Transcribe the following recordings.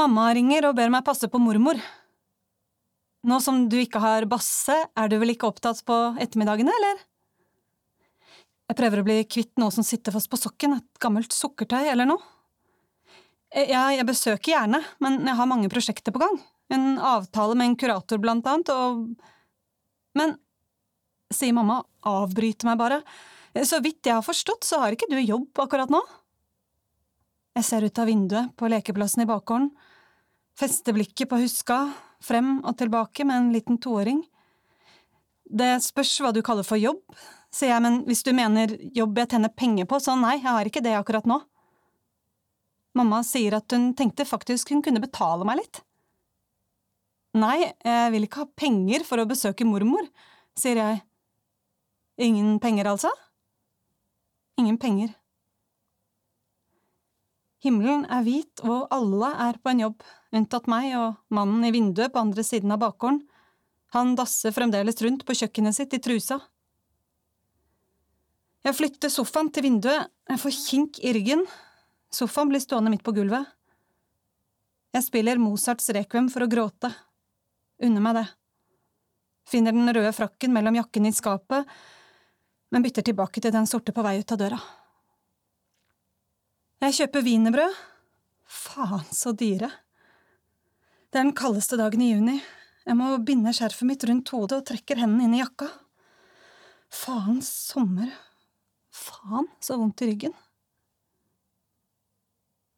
Mamma ringer og ber meg passe på mormor. Nå som du ikke har basse, er du vel ikke opptatt på ettermiddagene, eller? Jeg prøver å bli kvitt noe som sitter fast på sokken, et gammelt sukkertøy eller noe. Eh, ja, jeg besøker gjerne, men jeg har mange prosjekter på gang. En avtale med en kurator, blant annet, og… Men… sier mamma, avbryter meg bare. Så vidt jeg har forstått, så har ikke du jobb akkurat nå? Jeg ser ut av vinduet på lekeplassen i bakgården, fester blikket på Huska, frem og tilbake med en liten toåring. Det spørs hva du kaller for jobb, sier jeg, men hvis du mener jobb jeg tjener penger på, så nei, jeg har ikke det akkurat nå. Mamma sier at hun tenkte faktisk hun kunne betale meg litt. Nei, jeg vil ikke ha penger for å besøke mormor, sier jeg. Ingen penger, altså? Ingen penger. Himmelen er hvit, og alle er på en jobb, unntatt meg og mannen i vinduet på andre siden av bakgården. Han dasser fremdeles rundt på kjøkkenet sitt i trusa. Jeg flytter sofaen til vinduet, jeg får kink i ryggen. Sofaen blir stående midt på gulvet. Jeg spiller Mozarts rekvem for å gråte. Unner meg det. Finner den røde frakken mellom jakkene i skapet, men bytter tilbake til den sorte på vei ut av døra. Jeg kjøper wienerbrød. Faen, så dyre. Det er den kaldeste dagen i juni. Jeg må binde skjerfet mitt rundt hodet og trekker hendene inn i jakka. Faen sommer. Faen, så vondt i ryggen.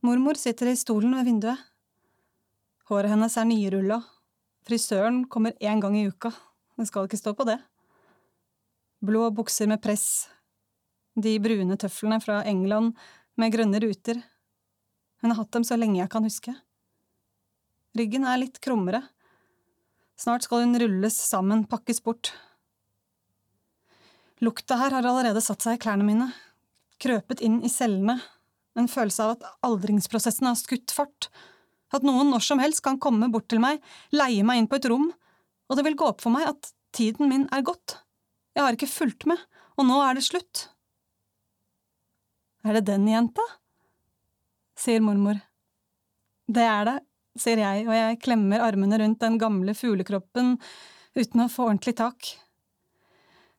Mormor sitter i stolen ved vinduet. Håret hennes er nyrulla. Frisøren kommer én gang i uka. Det skal ikke stå på det. Blå bukser med press. De brune tøflene fra England med grønne ruter. Hun har hatt dem så lenge jeg kan huske. Ryggen er litt krummere. Snart skal hun rulles sammen, pakkes bort. Lukta her har allerede satt seg i klærne mine, krøpet inn i cellene, en følelse av at aldringsprosessen har skutt fart, at noen når som helst kan komme bort til meg, leie meg inn på et rom, og det vil gå opp for meg at tiden min er gått. Jeg har ikke fulgt med, og nå er det slutt. Er det den jenta? sier mormor. Det er det, sier jeg, og jeg klemmer armene rundt den gamle fuglekroppen uten å få ordentlig tak.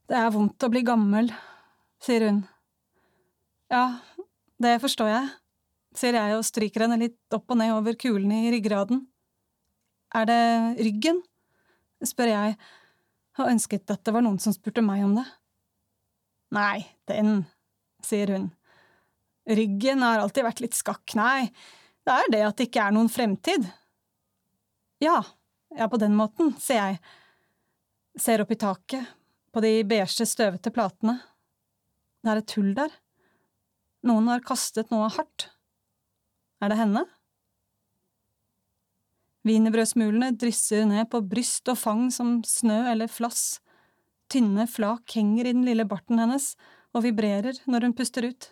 Det er vondt å bli gammel, sier hun. Ja, det forstår jeg, sier jeg og stryker henne litt opp og ned over kulene i ryggraden. Er det ryggen? spør jeg, og ønsket at det var noen som spurte meg om det. Nei, den, sier hun. Ryggen har alltid vært litt skakk, nei, det er det at det ikke er noen fremtid. Ja, ja, på den måten, sier jeg, ser opp i taket, på de beige, støvete platene. Det er et hull der. Noen har kastet noe hardt. Er det henne? Wienerbrødsmulene drysser ned på bryst og fang som snø eller flass. Tynne flak henger i den lille barten hennes og vibrerer når hun puster ut.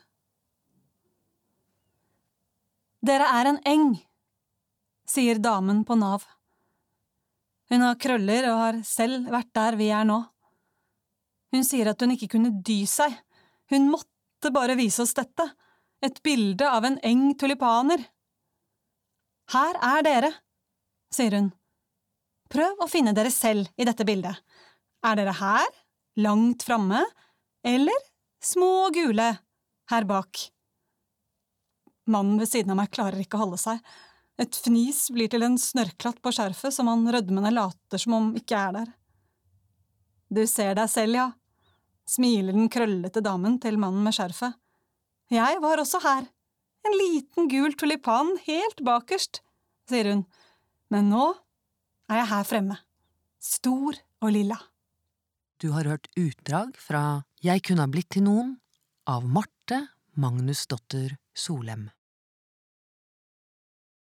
Dere er en eng, sier damen på Nav. Hun har krøller og har selv vært der vi er nå. Hun sier at hun ikke kunne dy seg, hun måtte bare vise oss dette, et bilde av en eng tulipaner. Her er dere, sier hun. Prøv å finne dere selv i dette bildet. Er dere her, langt framme, eller små og gule her bak? Mannen ved siden av meg klarer ikke å holde seg. Et fnis blir til en snørrklatt på skjerfet som han rødmende later som om ikke er der. Du ser deg selv, ja, smiler den krøllete damen til mannen med skjerfet. Jeg var også her, en liten gul tulipan helt bakerst, sier hun, men nå er jeg her fremme, stor og lilla. Du har hørt utdrag fra Jeg kunne ha blitt til noen av Marte Magnusdotter Solem.